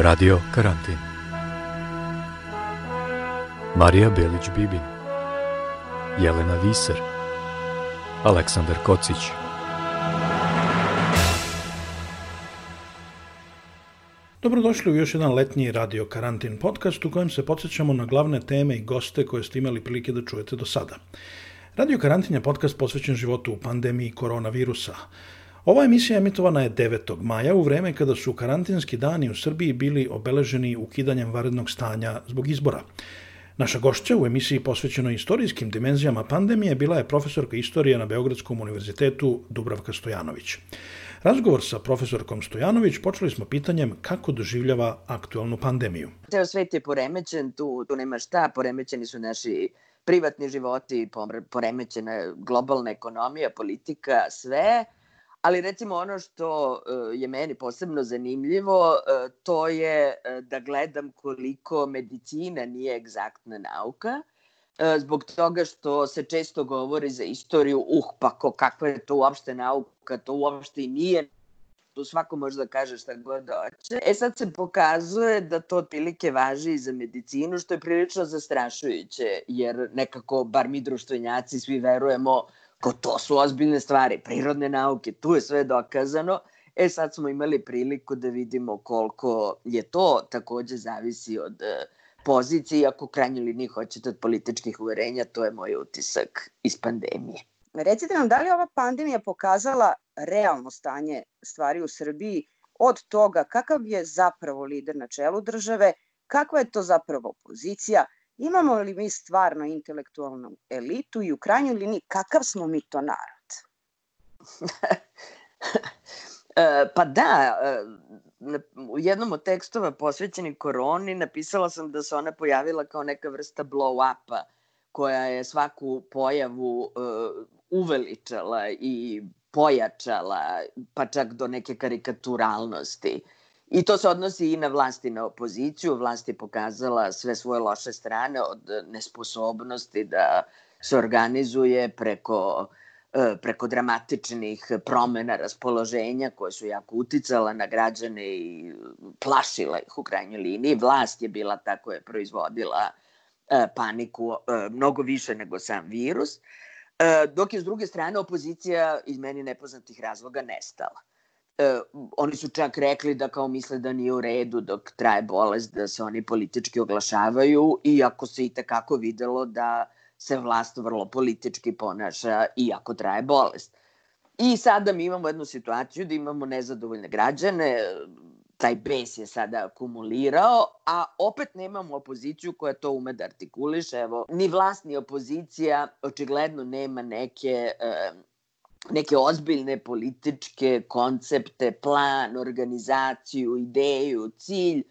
Radio Karantin Marija Belić-Bibin Jelena Viser Aleksandar Kocić Dobrodošli u još jedan letnji radio karantin podcast u kojem se podsjećamo na glavne teme i goste koje ste imali prilike da čujete do sada. Radio karantin je podcast posvećen životu u pandemiji koronavirusa. Ova emisija emitovana je 9. maja u vreme kada su karantinski dani u Srbiji bili obeleženi ukidanjem varednog stanja zbog izbora. Naša gošća u emisiji posvećenoj istorijskim dimenzijama pandemije bila je profesorka istorije na Beogradskom univerzitetu Dubravka Stojanović. Razgovor sa profesorkom Stojanović počeli smo pitanjem kako doživljava aktualnu pandemiju. Ceo svet je poremećen, tu, tu nema šta, poremećeni su naši privatni životi, poremećena globalna ekonomija, politika, sve. Ali recimo ono što e, je meni posebno zanimljivo, e, to je e, da gledam koliko medicina nije egzaktna nauka, zbog toga što se često govori za istoriju, uh, pa ko, kakva je to uopšte nauka, to uopšte i nije tu svako može da kaže šta god hoće. E sad se pokazuje da to otprilike važi i za medicinu, što je prilično zastrašujuće, jer nekako, bar mi društvenjaci, svi verujemo Ko to su ozbiljne stvari, prirodne nauke, tu je sve dokazano. E sad smo imali priliku da vidimo koliko je to takođe zavisi od e, pozicije, ako krajnje liniji hoćete od političkih uverenja, to je moj utisak iz pandemije. Recite nam, da li ova pandemija pokazala realno stanje stvari u Srbiji od toga kakav je zapravo lider na čelu države, kakva je to zapravo opozicija, Imamo li mi stvarno intelektualnu elitu i u krajnjoj liniji kakav smo mi to narod? E, pa da, e, u jednom od tekstova posvećenih koroni napisala sam da se ona pojavila kao neka vrsta blow-upa koja je svaku pojavu uh, uveličala i pojačala, pa čak do neke karikaturalnosti. Uh, I to se odnosi i na vlast i na opoziciju. Vlast je pokazala sve svoje loše strane od nesposobnosti da se organizuje preko e, preko dramatičnih promena raspoloženja koje su jako uticala na građane i plašila ih u krajnjoj liniji. Vlast je bila ta koja je proizvodila e, paniku e, mnogo više nego sam virus, dok je s druge strane opozicija iz meni nepoznatih razloga nestala e, oni su čak rekli da kao misle da nije u redu dok traje bolest da se oni politički oglašavaju iako se i takako videlo da se vlast vrlo politički ponaša iako traje bolest. I sada mi imamo jednu situaciju da imamo nezadovoljne građane, taj bes je sada akumulirao, a opet nemamo opoziciju koja to ume da artikuliše. Evo, ni vlast ni opozicija očigledno nema neke e, neke ozbiljne političke koncepte, plan, organizaciju, ideju, cilj,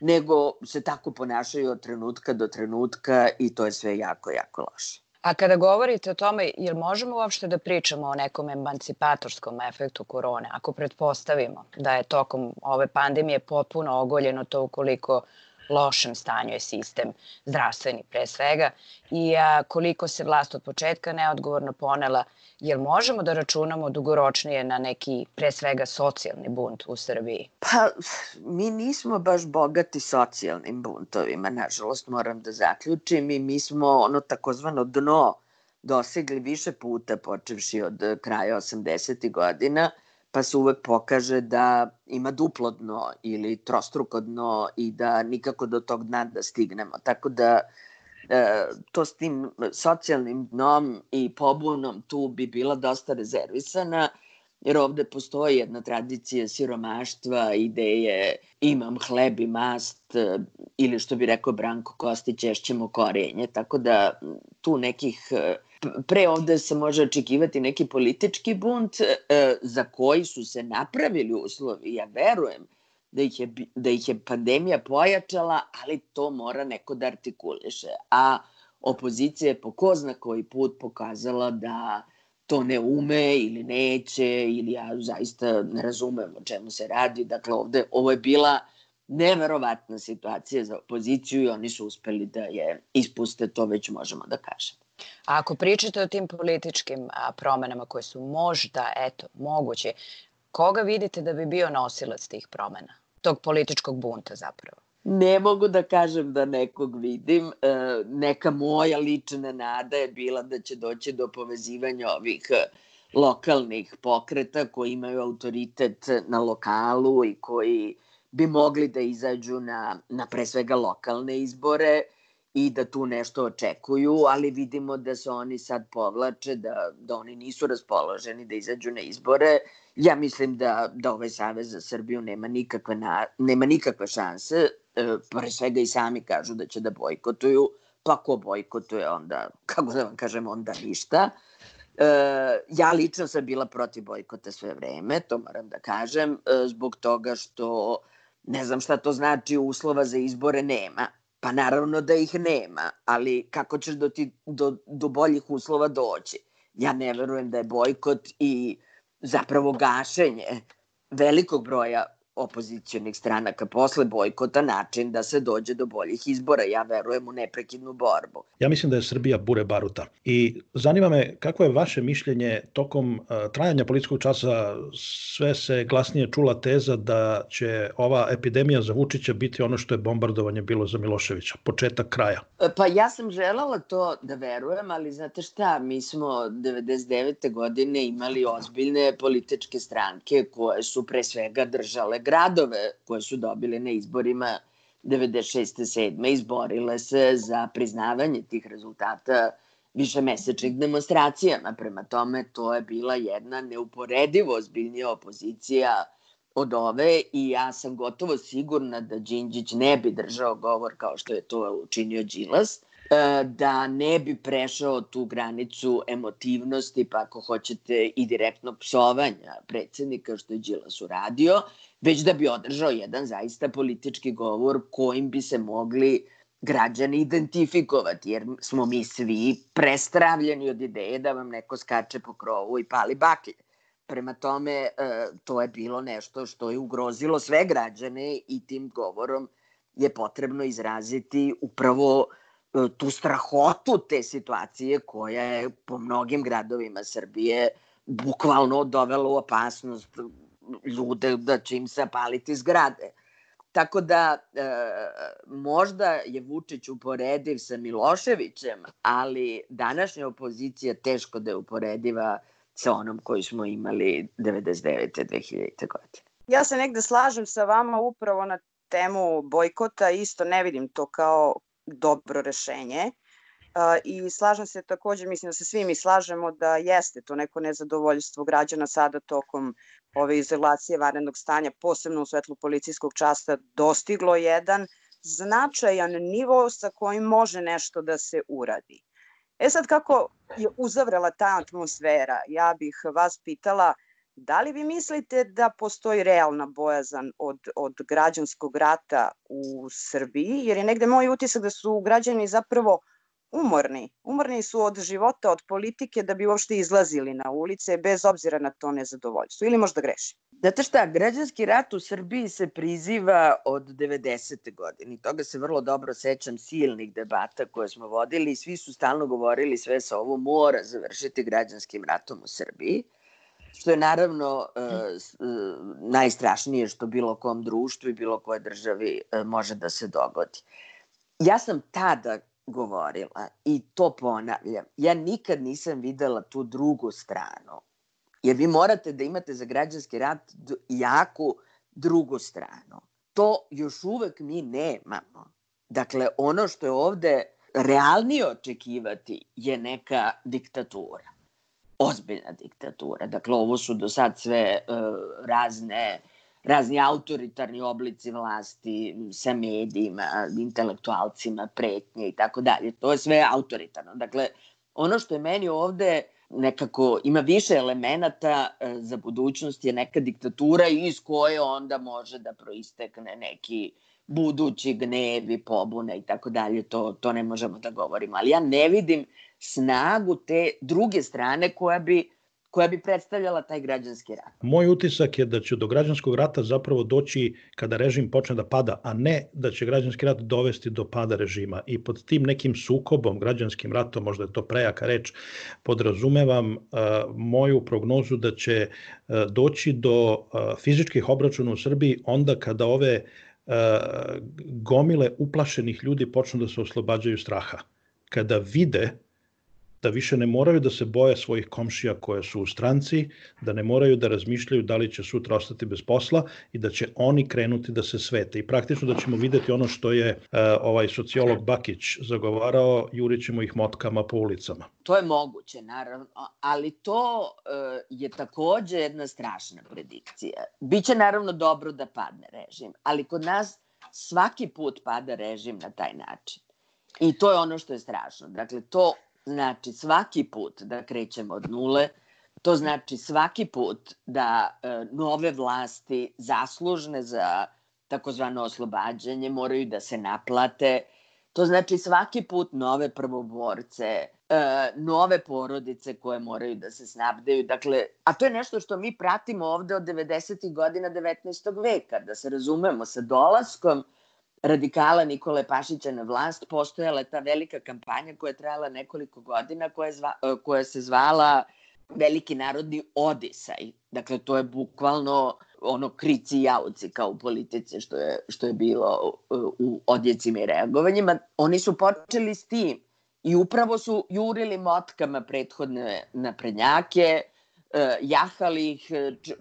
nego se tako ponašaju od trenutka do trenutka i to je sve jako, jako loše. A kada govorite o tome, jel možemo uopšte da pričamo o nekom emancipatorskom efektu korone, ako pretpostavimo da je tokom ove pandemije potpuno ogoljeno to ukoliko lošem stanju je sistem zdravstveni pre svega i a, koliko se vlast od početka neodgovorno ponela Jel možemo da računamo dugoročnije na neki, pre svega, socijalni bunt u Srbiji? Pa, mi nismo baš bogati socijalnim buntovima, nažalost moram da zaključim i mi smo ono takozvano dno dosegli više puta, počevši od kraja 80. godina, pa se uvek pokaže da ima duplo dno ili trostruko dno i da nikako do tog dna da stignemo. Tako da e, to s tim socijalnim dnom i pobunom tu bi bila dosta rezervisana, jer ovde postoji jedna tradicija siromaštva, ideje imam hleb i mast, e, ili što bi rekao Branko Kostić, ješćemo korenje, tako da tu nekih e, pre ovde se može očekivati neki politički bunt e, za koji su se napravili uslovi, ja verujem da ih, je, da ih je pandemija pojačala, ali to mora neko da artikuliše. A opozicija je po ko zna koji put pokazala da to ne ume ili neće ili ja zaista ne razumem o čemu se radi. Dakle, ovde, ovo je bila neverovatna situacija za opoziciju i oni su uspeli da je ispuste, to već možemo da kažemo. A ako pričate o tim političkim a, promenama koje su možda, eto, moguće, koga vidite da bi bio nosilac tih promena? Tog političkog bunta zapravo? Ne mogu da kažem da nekog vidim. E, neka moja lična nada je bila da će doći do povezivanja ovih e, lokalnih pokreta koji imaju autoritet na lokalu i koji bi mogli da izađu na, na pre svega lokalne izbore i da tu nešto očekuju, ali vidimo da se oni sad povlače, da, da oni nisu raspoloženi da izađu na izbore. Ja mislim da, da ovaj Savez za Srbiju nema nikakve, na, nema nikakve šanse, e, pre svega i sami kažu da će da bojkotuju, pa ko bojkotuje onda, kako da vam kažem, onda ništa. E, ja lično sam bila protiv bojkota sve vreme, to moram da kažem, e, zbog toga što ne znam šta to znači uslova za izbore nema Pa naravno da ih nema, ali kako ćeš do, ti, do, do boljih uslova doći? Ja ne verujem da je bojkot i zapravo gašenje velikog broja opozicijonih stranaka posle bojkota način da se dođe do boljih izbora. Ja verujem u neprekidnu borbu. Ja mislim da je Srbija bure baruta. I zanima me kako je vaše mišljenje tokom uh, trajanja političkog časa sve se glasnije čula teza da će ova epidemija za Vučića biti ono što je bombardovanje bilo za Miloševića. Početak kraja. E, pa ja sam želala to da verujem, ali znate šta, mi smo 99. godine imali ozbiljne političke stranke koje su pre svega držale gradove koje su dobile na izborima 96. 7. izborile se za priznavanje tih rezultata višemesečnih demonstracijama. Prema tome, to je bila jedna neuporedivo ozbiljnija opozicija od ove i ja sam gotovo sigurna da Đinđić ne bi držao govor kao što je to učinio Đilas, da ne bi prešao tu granicu emotivnosti, pa ako hoćete i direktno psovanja predsednika, što je Đilas uradio, već da bi održao jedan zaista politički govor kojim bi se mogli građani identifikovati, jer smo mi svi prestravljeni od ideje da vam neko skače po krovu i pali baklje. Prema tome, e, to je bilo nešto što je ugrozilo sve građane i tim govorom je potrebno izraziti upravo e, tu strahotu te situacije koja je po mnogim gradovima Srbije bukvalno dovela u opasnost ljude da će im se paliti zgrade. Tako da e, možda je Vučić uporediv sa Miloševićem, ali današnja opozicija teško da je uporediva sa onom koju smo imali 99. 2000. godine. Ja se negde slažem sa vama upravo na temu bojkota, isto ne vidim to kao dobro rešenje. I slažem se takođe, mislim da se svi mi slažemo da jeste to neko nezadovoljstvo građana sada tokom ove izolacije varenog stanja, posebno u svetlu policijskog časta, dostiglo jedan značajan nivo sa kojim može nešto da se uradi. E sad kako je uzavrela ta atmosfera, ja bih vas pitala da li vi mislite da postoji realna bojazan od, od građanskog rata u Srbiji, jer je negde moj utisak da su građani zapravo umorni. Umorni su od života, od politike da bi uopšte izlazili na ulice bez obzira na to nezadovoljstvo. Ili možda grešim? Znate šta, građanski rat u Srbiji se priziva od 90. godine. Toga se vrlo dobro sećam silnih debata koje smo vodili. Svi su stalno govorili sve sa ovo mora završiti građanskim ratom u Srbiji što je naravno e, e, najstrašnije što bilo kom društvu i bilo koje državi e, može da se dogodi. Ja sam tada govorila i to ponavljam. Ja nikad nisam videla tu drugu stranu. Jer vi morate da imate za građanski rat jaku drugu stranu. To još uvek mi nemamo. Dakle, ono što je ovde realnije očekivati je neka diktatura. Ozbiljna diktatura. Dakle, ovo su do sad sve uh, razne razni autoritarni oblici vlasti sa medijima, intelektualcima, pretnje i tako dalje. To je sve autoritarno. Dakle, Ono što je meni ovde nekako ima više elemenata e, za budućnost je neka diktatura iz koje onda može da proistekne neki budući gnevi, pobune i tako dalje, to, to ne možemo da govorimo. Ali ja ne vidim snagu te druge strane koja bi koja bi predstavljala taj građanski rat. Moj utisak je da će do građanskog rata zapravo doći kada režim počne da pada, a ne da će građanski rat dovesti do pada režima. I pod tim nekim sukobom, građanskim ratom, možda je to prejaka reč, podrazumevam uh, moju prognozu da će uh, doći do uh, fizičkih obračuna u Srbiji onda kada ove uh, gomile uplašenih ljudi počnu da se oslobađaju straha. Kada vide da više ne moraju da se boje svojih komšija koje su u stranci, da ne moraju da razmišljaju da li će sutra ostati bez posla i da će oni krenuti da se svete. I praktično da ćemo videti ono što je uh, ovaj sociolog Bakić zagovarao, jurićemo ih motkama po ulicama. To je moguće, naravno, ali to uh, je takođe jedna strašna predikcija. Biće naravno dobro da padne režim, ali kod nas svaki put pada režim na taj način. I to je ono što je strašno. Dakle, to znači svaki put da krećemo od nule, to znači svaki put da e, nove vlasti zaslužne za takozvano oslobađanje moraju da se naplate. To znači svaki put nove prvoborce, e, nove porodice koje moraju da se snabdeju. Dakle, a to je nešto što mi pratimo ovde od 90. godina 19. veka, da se razumemo sa dolaskom radikala Nikole Pašića na vlast postojala je ta velika kampanja koja je trajala nekoliko godina koja, zva, e, koja se zvala Veliki narodni odisaj. Dakle, to je bukvalno ono krici i jauci kao u politici što je, što je bilo e, u odjecima i reagovanjima. Oni su počeli s tim i upravo su jurili motkama prethodne naprednjake, jahali ih,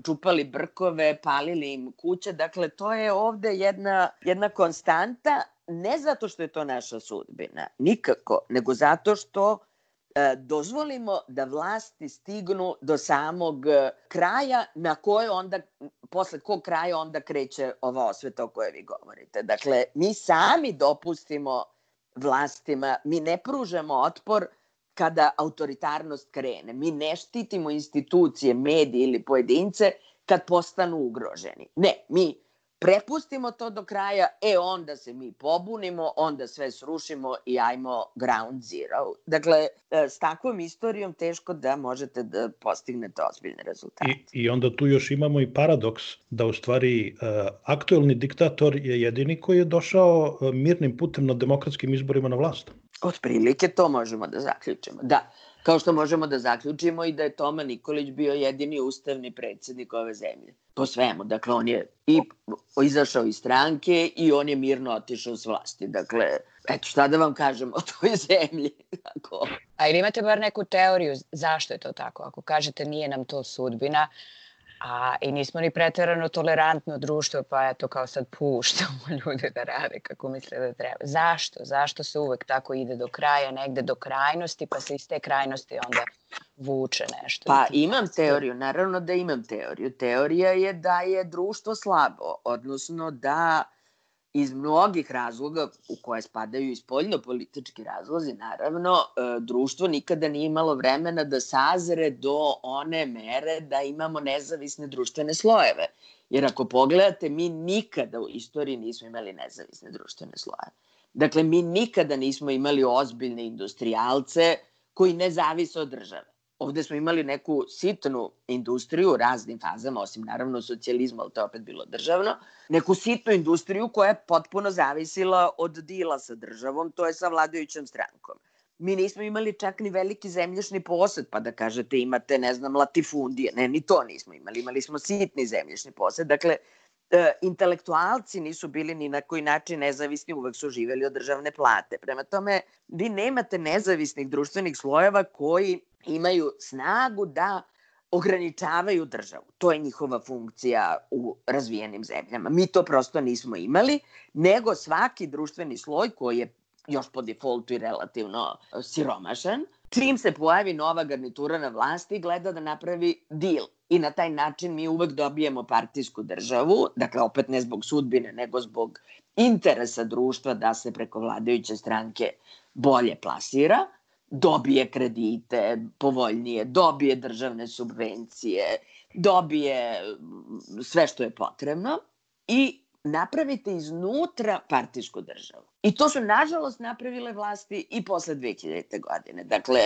čupali brkove, palili im kuće. Dakle, to je ovde jedna, jedna konstanta, ne zato što je to naša sudbina, nikako, nego zato što e, dozvolimo da vlasti stignu do samog kraja na koje onda, posle kog kraja onda kreće ova osveta o kojoj vi govorite. Dakle, mi sami dopustimo vlastima, mi ne pružamo otpor, kada autoritarnost krene. Mi ne štitimo institucije, medije ili pojedince kad postanu ugroženi. Ne, mi prepustimo to do kraja, e onda se mi pobunimo, onda sve srušimo i ajmo ground zero. Dakle, e, s takvom istorijom teško da možete da postignete ozbiljne rezultate. I, I onda tu još imamo i paradoks da u stvari uh, aktuelni diktator je jedini koji je došao uh, mirnim putem na demokratskim izborima na vlast. Otprilike to možemo da zaključimo. Da, kao što možemo da zaključimo i da je Toma Nikolić bio jedini ustavni predsednik ove zemlje. Po svemu. Dakle, on je i izašao iz stranke i on je mirno otišao s vlasti. Dakle, eto šta da vam kažem o toj zemlji. A ili imate bar neku teoriju zašto je to tako? Ako kažete nije nam to sudbina, A, I nismo ni preterano tolerantno društvo, pa eto kao sad puštamo ljude da rade kako misle da treba. Zašto? Zašto se uvek tako ide do kraja, negde do krajnosti, pa se iz te krajnosti onda vuče nešto? Pa imam teoriju, naravno da imam teoriju. Teorija je da je društvo slabo, odnosno da iz mnogih razloga u koje spadaju i spoljno-politički razlozi, naravno, e, društvo nikada nije imalo vremena da sazre do one mere da imamo nezavisne društvene slojeve. Jer ako pogledate, mi nikada u istoriji nismo imali nezavisne društvene slojeve. Dakle, mi nikada nismo imali ozbiljne industrijalce koji ne zavise od države ovde smo imali neku sitnu industriju u raznim fazama, osim naravno socijalizma, ali to je opet bilo državno, neku sitnu industriju koja je potpuno zavisila od dila sa državom, to je sa vladajućom strankom. Mi nismo imali čak ni veliki zemljišni posed, pa da kažete imate, ne znam, latifundije. Ne, ni to nismo imali. Imali smo sitni zemljišni posed. Dakle, e, intelektualci nisu bili ni na koji način nezavisni, uvek su živeli od državne plate. Prema tome, vi nemate nezavisnih društvenih slojeva koji imaju snagu da ograničavaju državu. To je njihova funkcija u razvijenim zemljama. Mi to prosto nismo imali, nego svaki društveni sloj koji je još po defaultu i relativno siromašan, čim se pojavi nova garnitura na vlasti, gleda da napravi deal. I na taj način mi uvek dobijemo partijsku državu, dakle opet ne zbog sudbine, nego zbog interesa društva da se preko vladajuće stranke bolje plasira dobije kredite povoljnije, dobije državne subvencije, dobije sve što je potrebno i napravite iznutra partijsku državu. I to su, nažalost, napravile vlasti i posle 2000. godine. Dakle,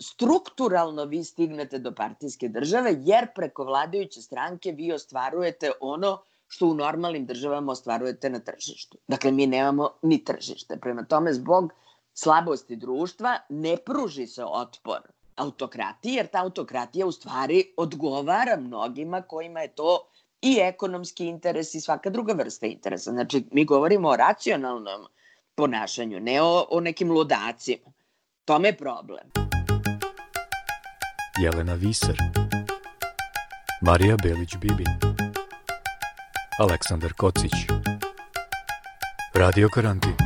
strukturalno vi stignete do partijske države, jer preko vladajuće stranke vi ostvarujete ono što u normalnim državama ostvarujete na tržištu. Dakle, mi nemamo ni tržište. Prema tome, zbog slabosti društva ne pruži se otpor autokratiji, jer ta autokratija u stvari odgovara mnogima kojima je to i ekonomski interes i svaka druga vrsta interesa. Znači, mi govorimo o racionalnom ponašanju, ne o, o nekim ludacima. Tome je problem. Jelena Viser Marija Belić-Bibin Aleksandar Kocić Radio Karantin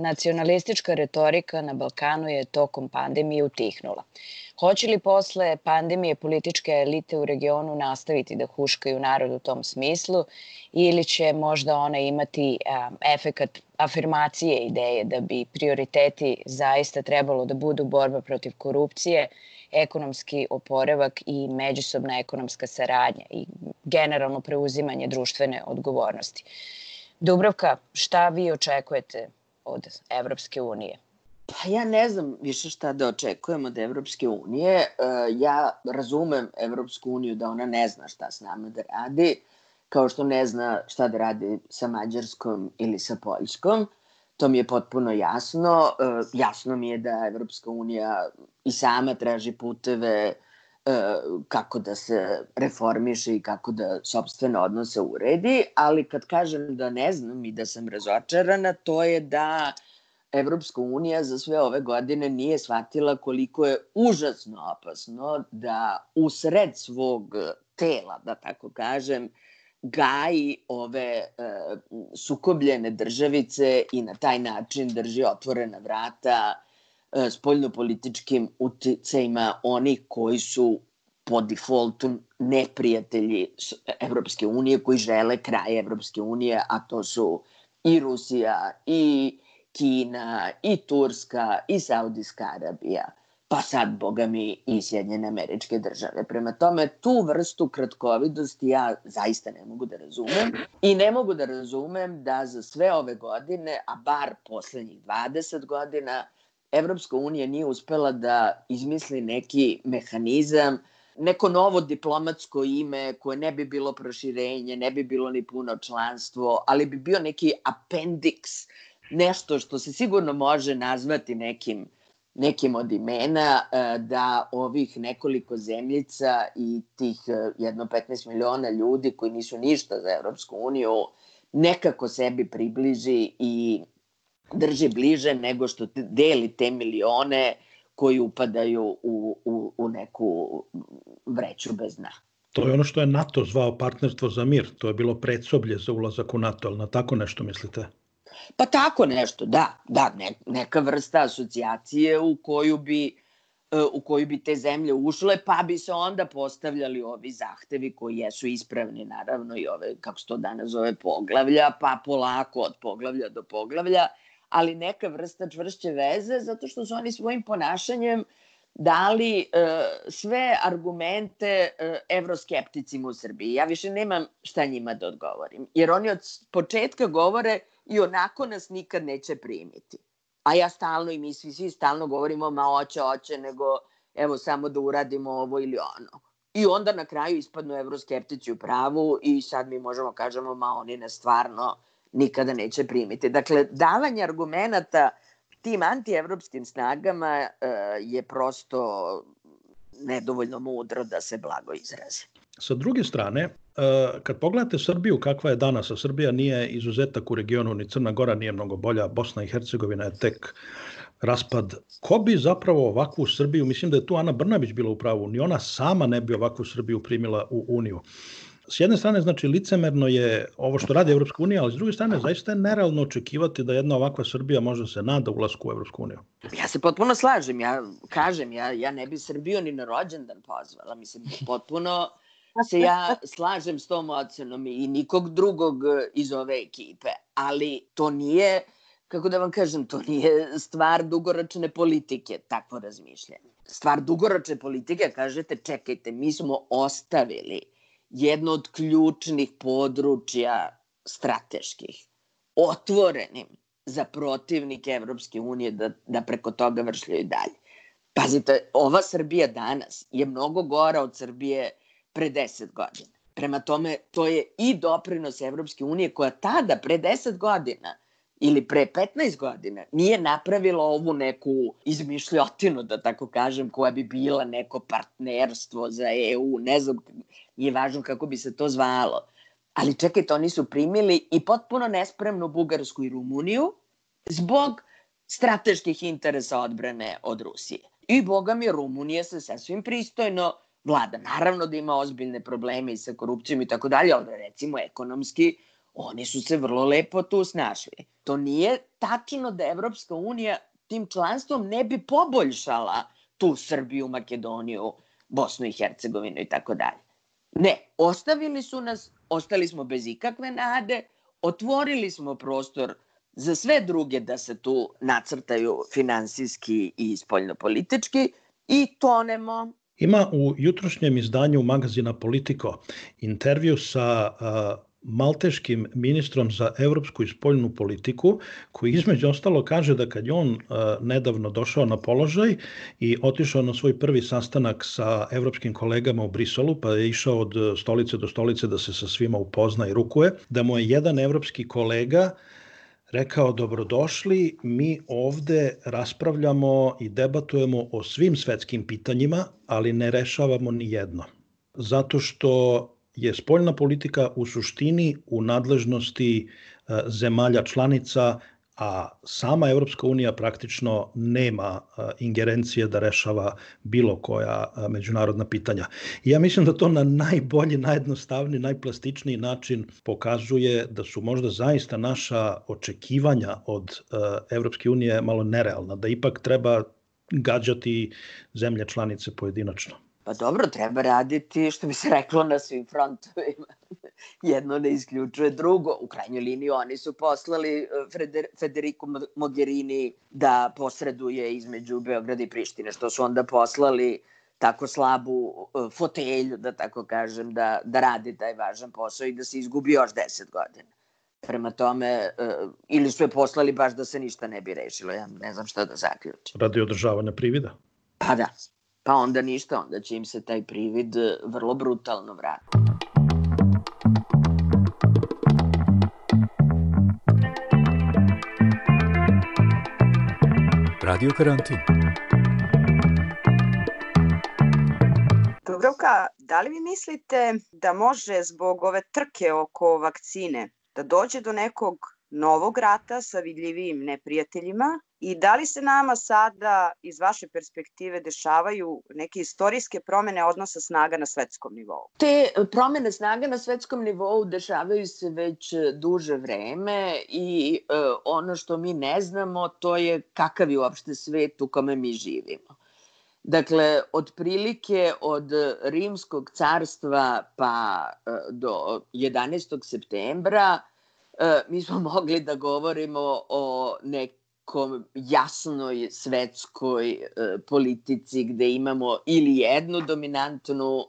Nacionalistička retorika na Balkanu je tokom pandemije utihnula. Hoće li posle pandemije političke elite u regionu nastaviti da huškaju narod u tom smislu ili će možda ona imati a, efekat afirmacije ideje da bi prioriteti zaista trebalo da budu borba protiv korupcije, ekonomski oporavak i međusobna ekonomska saradnja i generalno preuzimanje društvene odgovornosti. Dubravka, šta vi očekujete od Evropske unije? Pa ja ne znam više šta da očekujem od Evropske unije. E, ja razumem Evropsku uniju da ona ne zna šta s nama da radi, kao što ne zna šta da radi sa Mađarskom ili sa Poljskom. To mi je potpuno jasno. E, jasno mi je da Evropska unija i sama traži puteve e, kako da se reformiše i kako da sobstvene odnose uredi, ali kad kažem da ne znam i da sam razočarana, to je da Evropska unija za sve ove godine nije shvatila koliko je užasno opasno da u sred svog tela, da tako kažem, gaji ove e, sukobljene državice i na taj način drži otvorena vrata e, spoljnopolitičkim uticajima onih koji su po defaultu neprijatelji Evropske unije, koji žele kraj Evropske unije, a to su i Rusija, i Kina, i Turska, i Saudijska Arabija, pa sad, boga mi, i Sjedinjene američke države. Prema tome, tu vrstu kratkovidosti ja zaista ne mogu da razumem i ne mogu da razumem da za sve ove godine, a bar poslednjih 20 godina, Evropska unija nije uspela da izmisli neki mehanizam, neko novo diplomatsko ime koje ne bi bilo proširenje, ne bi bilo ni puno članstvo, ali bi bio neki appendix, nešto što se sigurno može nazvati nekim nekim od imena e, da ovih nekoliko zemljica i tih e, jedno 15 miliona ljudi koji nisu ništa za Evropsku uniju nekako sebi približi i drži bliže nego što deli te milione koji upadaju u, u, u neku vreću bez dna. To je ono što je NATO zvao partnerstvo za mir. To je bilo predsoblje za ulazak u NATO, ali na tako nešto mislite? Pa tako nešto, da. Da, ne, neka vrsta asocijacije u koju bi e, u koju bi te zemlje ušle, pa bi se onda postavljali ovi zahtevi koji jesu ispravni, naravno, i ove, kako se to danas zove, poglavlja, pa polako od poglavlja do poglavlja, ali neka vrsta čvršće veze, zato što su oni svojim ponašanjem dali e, sve argumente e, evroskepticima u Srbiji. Ja više nemam šta njima da odgovorim, jer oni od početka govore i onako nas nikad neće primiti. A ja stalno i mi svi, svi stalno govorimo ma oće, oće, nego evo samo da uradimo ovo ili ono. I onda na kraju ispadnu evroskeptici u pravu i sad mi možemo kažemo ma oni ne stvarno nikada neće primiti. Dakle, davanje argumenta tim antievropskim snagama uh, je prosto nedovoljno mudro da se blago izrazi. Sa druge strane, kad pogledate Srbiju kakva je danas, a Srbija nije izuzetak u regionu, ni Crna Gora nije mnogo bolja, Bosna i Hercegovina je tek raspad. Ko bi zapravo ovakvu Srbiju, mislim da je tu Ana Brnabić bila u pravu, ni ona sama ne bi ovakvu Srbiju primila u Uniju s jedne strane, znači, licemerno je ovo što radi Evropska unija, ali s druge strane, zaista je nerealno očekivati da jedna ovakva Srbija može se nada ulasku u Evropsku uniju. Ja se potpuno slažem, ja kažem, ja, ja ne bi Srbiju ni na rođendan pozvala, mislim, potpuno se ja slažem s tom ocenom i nikog drugog iz ove ekipe, ali to nije kako da vam kažem, to nije stvar dugoročne politike, takvo razmišljanje. Stvar dugoročne politike, kažete, čekajte, mi smo ostavili jedno od ključnih područja strateških, otvorenim za protivnike Evropske unije da, da preko toga vršljaju dalje. Pazite, ova Srbija danas je mnogo gora od Srbije pre 10 godina. Prema tome, to je i doprinos Evropske unije koja tada, pre 10 godina, ili pre 15 godina nije napravila ovu neku izmišljotinu, da tako kažem, koja bi bila neko partnerstvo za EU, ne znam, nije važno kako bi se to zvalo. Ali čekajte, oni su primili i potpuno nespremnu Bugarsku i Rumuniju zbog strateških interesa odbrane od Rusije. I, boga mi, Rumunija se sasvim pristojno vlada. Naravno da ima ozbiljne probleme i sa korupcijom i tako dalje, ali recimo ekonomski oni su se vrlo lepo tu snašli. To nije tačno da Evropska unija tim članstvom ne bi poboljšala tu Srbiju, Makedoniju, Bosnu i Hercegovinu i tako dalje. Ne, ostavili su nas, ostali smo bez ikakve nade, otvorili smo prostor za sve druge da se tu nacrtaju finansijski i spoljnopolitički i tonemo. Ima u jutrošnjem izdanju magazina Politico intervju sa uh, malteškim ministrom za evropsku i spoljnu politiku, koji između ostalo kaže da kad je on uh, nedavno došao na položaj i otišao na svoj prvi sastanak sa evropskim kolegama u Briselu, pa je išao od stolice do stolice da se sa svima upozna i rukuje, da mu je jedan evropski kolega rekao dobrodošli, mi ovde raspravljamo i debatujemo o svim svetskim pitanjima, ali ne rešavamo ni jedno. Zato što je spoljna politika u suštini u nadležnosti e, zemalja članica, a sama Evropska unija praktično nema e, ingerencije da rešava bilo koja e, međunarodna pitanja. I ja mislim da to na najbolji, najjednostavniji, najplastičniji način pokazuje da su možda zaista naša očekivanja od Evropske unije malo nerealna, da ipak treba gađati zemlje članice pojedinačno. Pa dobro, treba raditi, što bi se reklo, na svim frontovima. Jedno ne isključuje drugo. U krajnjoj liniji oni su poslali e, Freder, Federico Mogherini da posreduje između Beograda i Prištine, što su onda poslali tako slabu e, fotelju, da tako kažem, da, da radi taj važan posao i da se izgubi još deset godina. Prema tome, e, ili su je poslali baš da se ništa ne bi rešilo, ja ne znam šta da zaključim. Radi održavanja privida? Pa da pa onda ništa, onda će im se taj privid e, vrlo brutalno vratiti. Radio karantin. Dubravka, da li vi mislite da može zbog ove trke oko vakcine da dođe do nekog novog rata sa vidljivim neprijateljima i da li se nama sada iz vaše perspektive dešavaju neke istorijske promene odnosa snaga na svetskom nivou? Te promene snaga na svetskom nivou dešavaju se već duže vreme i e, ono što mi ne znamo to je kakav je uopšte svet u kome mi živimo. Dakle, otprilike od Rimskog carstva pa e, do 11. septembra E, mi smo mogli da govorimo o nekom jasnoj svetskoj e, politici gde imamo ili jednu dominantnu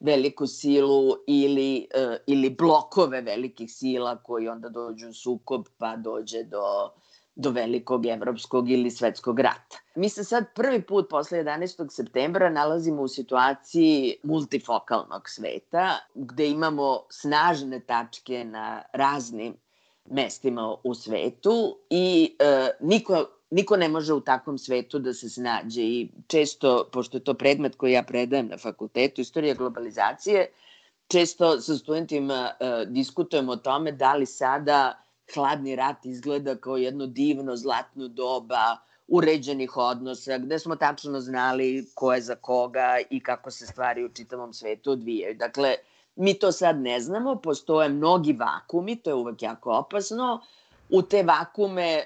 veliku silu ili, e, ili blokove velikih sila koji onda dođu u sukob pa dođe do do velikog evropskog ili svetskog rata. Mi se sad prvi put posle 11. septembra nalazimo u situaciji multifokalnog sveta, gde imamo snažne tačke na raznim mestima u svetu i e, niko, niko ne može u takvom svetu da se snađe i često, pošto je to predmet koji ja predajem na fakultetu, istorija globalizacije, često sa studentima e, diskutujemo o tome da li sada hladni rat izgleda kao jedno divno zlatno doba uređenih odnosa, gde smo tačno znali ko je za koga i kako se stvari u čitavom svetu odvijaju. Dakle, Mi to sad ne znamo, postoje mnogi vakumi, to je uvek jako opasno. U te vakume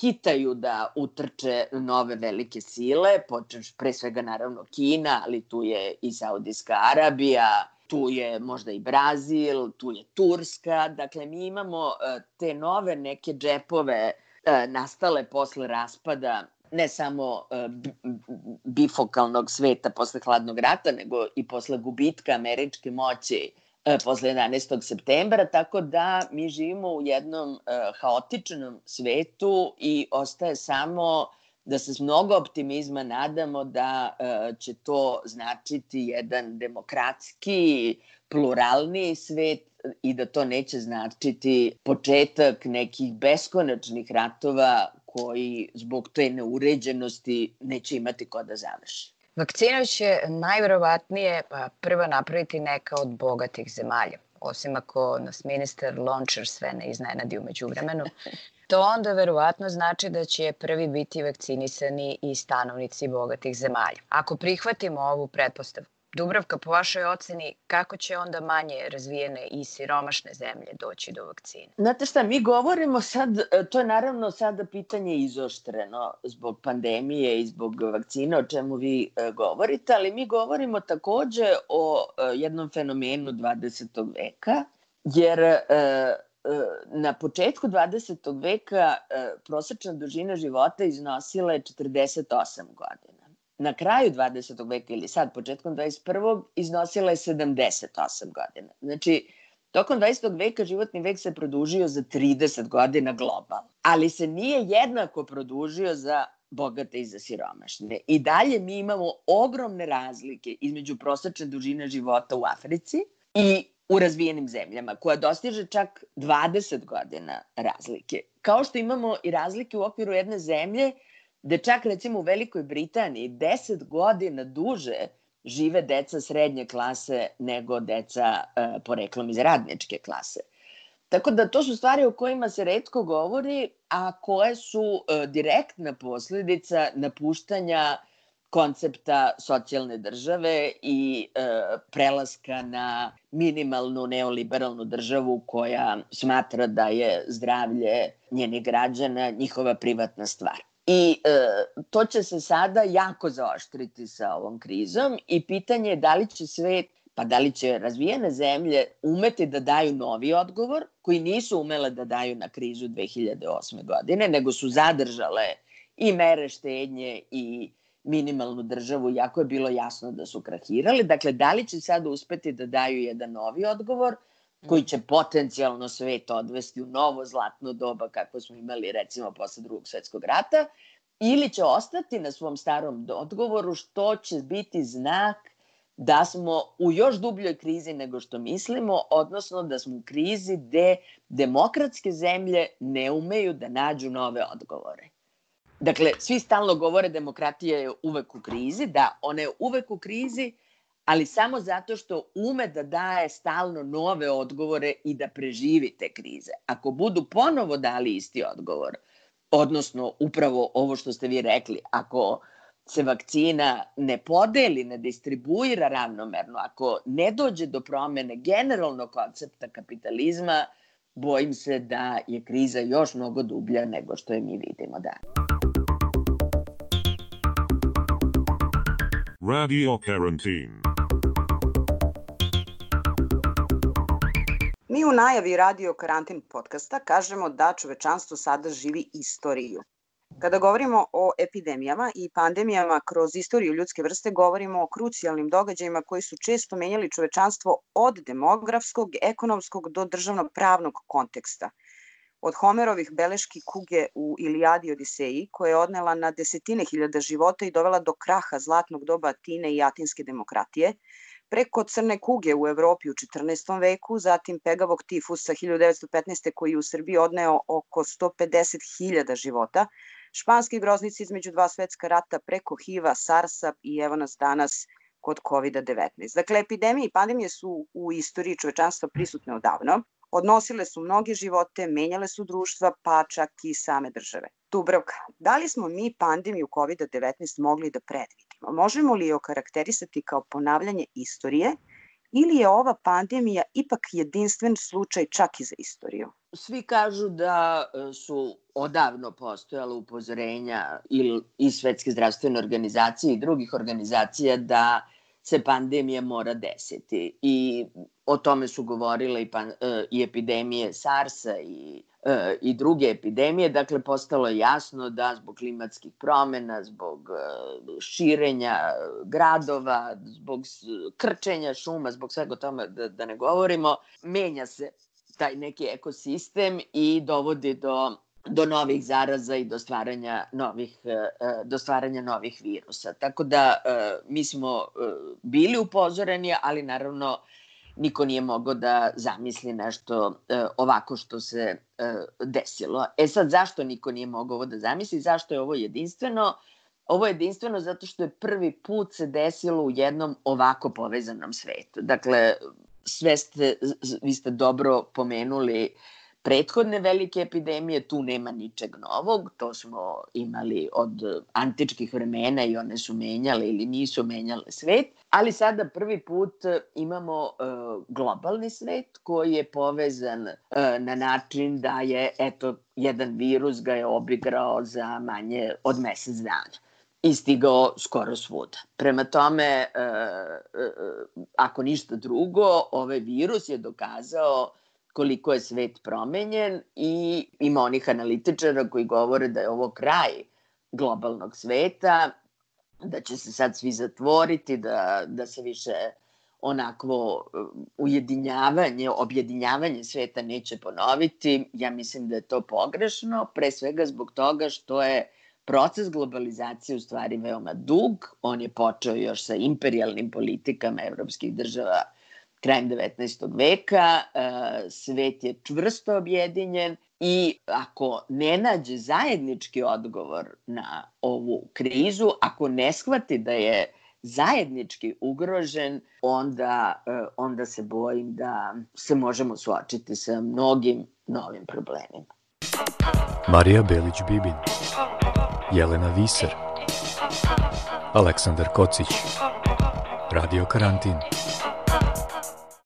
hitaju da utrče nove velike sile, počeš pre svega naravno Kina, ali tu je i Saudijska Arabija, tu je možda i Brazil, tu je Turska. Dakle, mi imamo e, te nove neke džepove e, nastale posle raspada ne samo e, bifokalnog sveta posle hladnog rata, nego i posle gubitka američke moći e, posle 11. septembra, tako da mi živimo u jednom haotičnom svetu i ostaje samo da se s mnogo optimizma nadamo da će to značiti jedan demokratski, pluralni svet i da to neće značiti početak nekih beskonačnih ratova koji zbog te neuređenosti neće imati ko da završi. Vakcina će najverovatnije pa, prva napraviti neka od bogatih zemalja, osim ako nas ministar Lončar sve ne iznenadi umeđu vremenu. To onda verovatno znači da će prvi biti vakcinisani i stanovnici bogatih zemalja. Ako prihvatimo ovu pretpostavku, Dubravka, po vašoj oceni, kako će onda manje razvijene i siromašne zemlje doći do vakcine? Znate šta, mi govorimo sad, e, to je naravno sada pitanje izoštreno zbog pandemije i zbog vakcina, o čemu vi e, govorite, ali mi govorimo takođe o e, jednom fenomenu 20. veka, jer na početku 20. veka prosečna dužina života iznosila je 48 godina na kraju 20. veka ili sad, početkom 21. iznosila je 78 godina. Znači, tokom 20. veka životni vek se produžio za 30 godina global, ali se nije jednako produžio za bogate i za siromašne. I dalje mi imamo ogromne razlike između prosečne dužine života u Africi i u razvijenim zemljama, koja dostiže čak 20 godina razlike. Kao što imamo i razlike u okviru jedne zemlje gde čak recimo u Velikoj Britaniji 10 godina duže žive deca srednje klase nego deca e, poreklom iz radničke klase. Tako da to su stvari o kojima se redko govori, a koje su e, direktna posledica napuštanja koncepta socijalne države i e, prelaska na minimalnu neoliberalnu državu koja smatra da je zdravlje njenih građana njihova privatna stvar. I e, to će se sada jako zaoštriti sa ovom krizom i pitanje je da li će svet, pa da li će razvijene zemlje umeti da daju novi odgovor, koji nisu umele da daju na krizu 2008. godine, nego su zadržale i mere štednje i minimalnu državu, jako je bilo jasno da su krahirali. Dakle, da li će sada uspeti da daju jedan novi odgovor, koji će potencijalno svet odvesti u novo zlatno doba kako smo imali recimo posle drugog svetskog rata ili će ostati na svom starom odgovoru što će biti znak da smo u još dubljoj krizi nego što mislimo, odnosno da smo u krizi gde demokratske zemlje ne umeju da nađu nove odgovore. Dakle, svi stalno govore demokratija je uvek u krizi, da ona je uvek u krizi, ali samo zato što ume da daje stalno nove odgovore i da preživi te krize. Ako budu ponovo dali isti odgovor, odnosno upravo ovo što ste vi rekli, ako se vakcina ne podeli, ne distribuira ravnomerno, ako ne dođe do promene generalnog koncepta kapitalizma, bojim se da je kriza još mnogo dublja nego što je mi vidimo danas. Radio Quarantine Mi u najavi Radio Karantin podcasta kažemo da čovečanstvo sada živi istoriju. Kada govorimo o epidemijama i pandemijama kroz istoriju ljudske vrste, govorimo o krucijalnim događajima koji su često menjali čovečanstvo od demografskog, ekonomskog do državnog pravnog konteksta. Od Homerovih beleški kuge u Ilijadi Odiseji, koja je odnela na desetine hiljada života i dovela do kraha zlatnog doba Atine i atinske demokratije, preko crne kuge u Evropi u 14. veku, zatim pegavog tifusa 1915. koji je u Srbiji odneo oko 150.000 života, španski groznici između dva svetska rata preko HIV-a, SARS-a i evo nas danas kod COVID-19. Dakle, epidemije i pandemije su u istoriji čovečanstva prisutne odavno, odnosile su mnoge živote, menjale su društva, pa čak i same države. Dubravka, da li smo mi pandemiju COVID-19 mogli da predvidimo? Možemo li je okarakterisati kao ponavljanje istorije ili je ova pandemija ipak jedinstven slučaj čak i za istoriju? Svi kažu da e, su odavno postojala upozorenja i Svetske zdravstvene organizacije i drugih organizacija da se pandemija mora desiti. I o tome su govorile i, pan, i epidemije SARS-a i e, i druge epidemije, dakle postalo je jasno da zbog klimatskih promena, zbog e, širenja gradova, zbog krčenja šuma, zbog svega tome da, da ne govorimo, menja se taj neki ekosistem i dovodi do do novih zaraza i do stvaranja novih, e, do stvaranja novih virusa. Tako da mi smo bili upozoreni, ali naravno niko nije mogao da zamisli nešto e, ovako što se e, desilo. E sad, zašto niko nije mogao ovo da zamisli? Zašto je ovo jedinstveno? Ovo je jedinstveno zato što je prvi put se desilo u jednom ovako povezanom svetu. Dakle, sve ste, vi ste dobro pomenuli uh, prethodne velike epidemije, tu nema ničeg novog, to smo imali od antičkih vremena i one su menjale ili nisu menjale svet, ali sada prvi put imamo uh, globalni svet koji je povezan uh, na način da je, eto, jedan virus ga je obigrao za manje od mesec dana i stigao skoro svuda. Prema tome, e, e, ako ništa drugo, ovaj virus je dokazao koliko je svet promenjen i ima onih analitičara koji govore da je ovo kraj globalnog sveta, da će se sad svi zatvoriti, da, da se više onakvo uh, ujedinjavanje, objedinjavanje sveta neće ponoviti. Ja mislim da je to pogrešno, pre svega zbog toga što je proces globalizacije u stvari veoma dug. On je počeo još sa imperialnim politikama evropskih država krajem 19. veka, e, svet je čvrsto objedinjen i ako ne nađe zajednički odgovor na ovu krizu, ako ne shvati da je zajednički ugrožen, onda, e, onda se bojim da se možemo suočiti sa mnogim novim problemima. Marija Belić-Bibin Jelena Viser Aleksandar Kocić Radio Karantin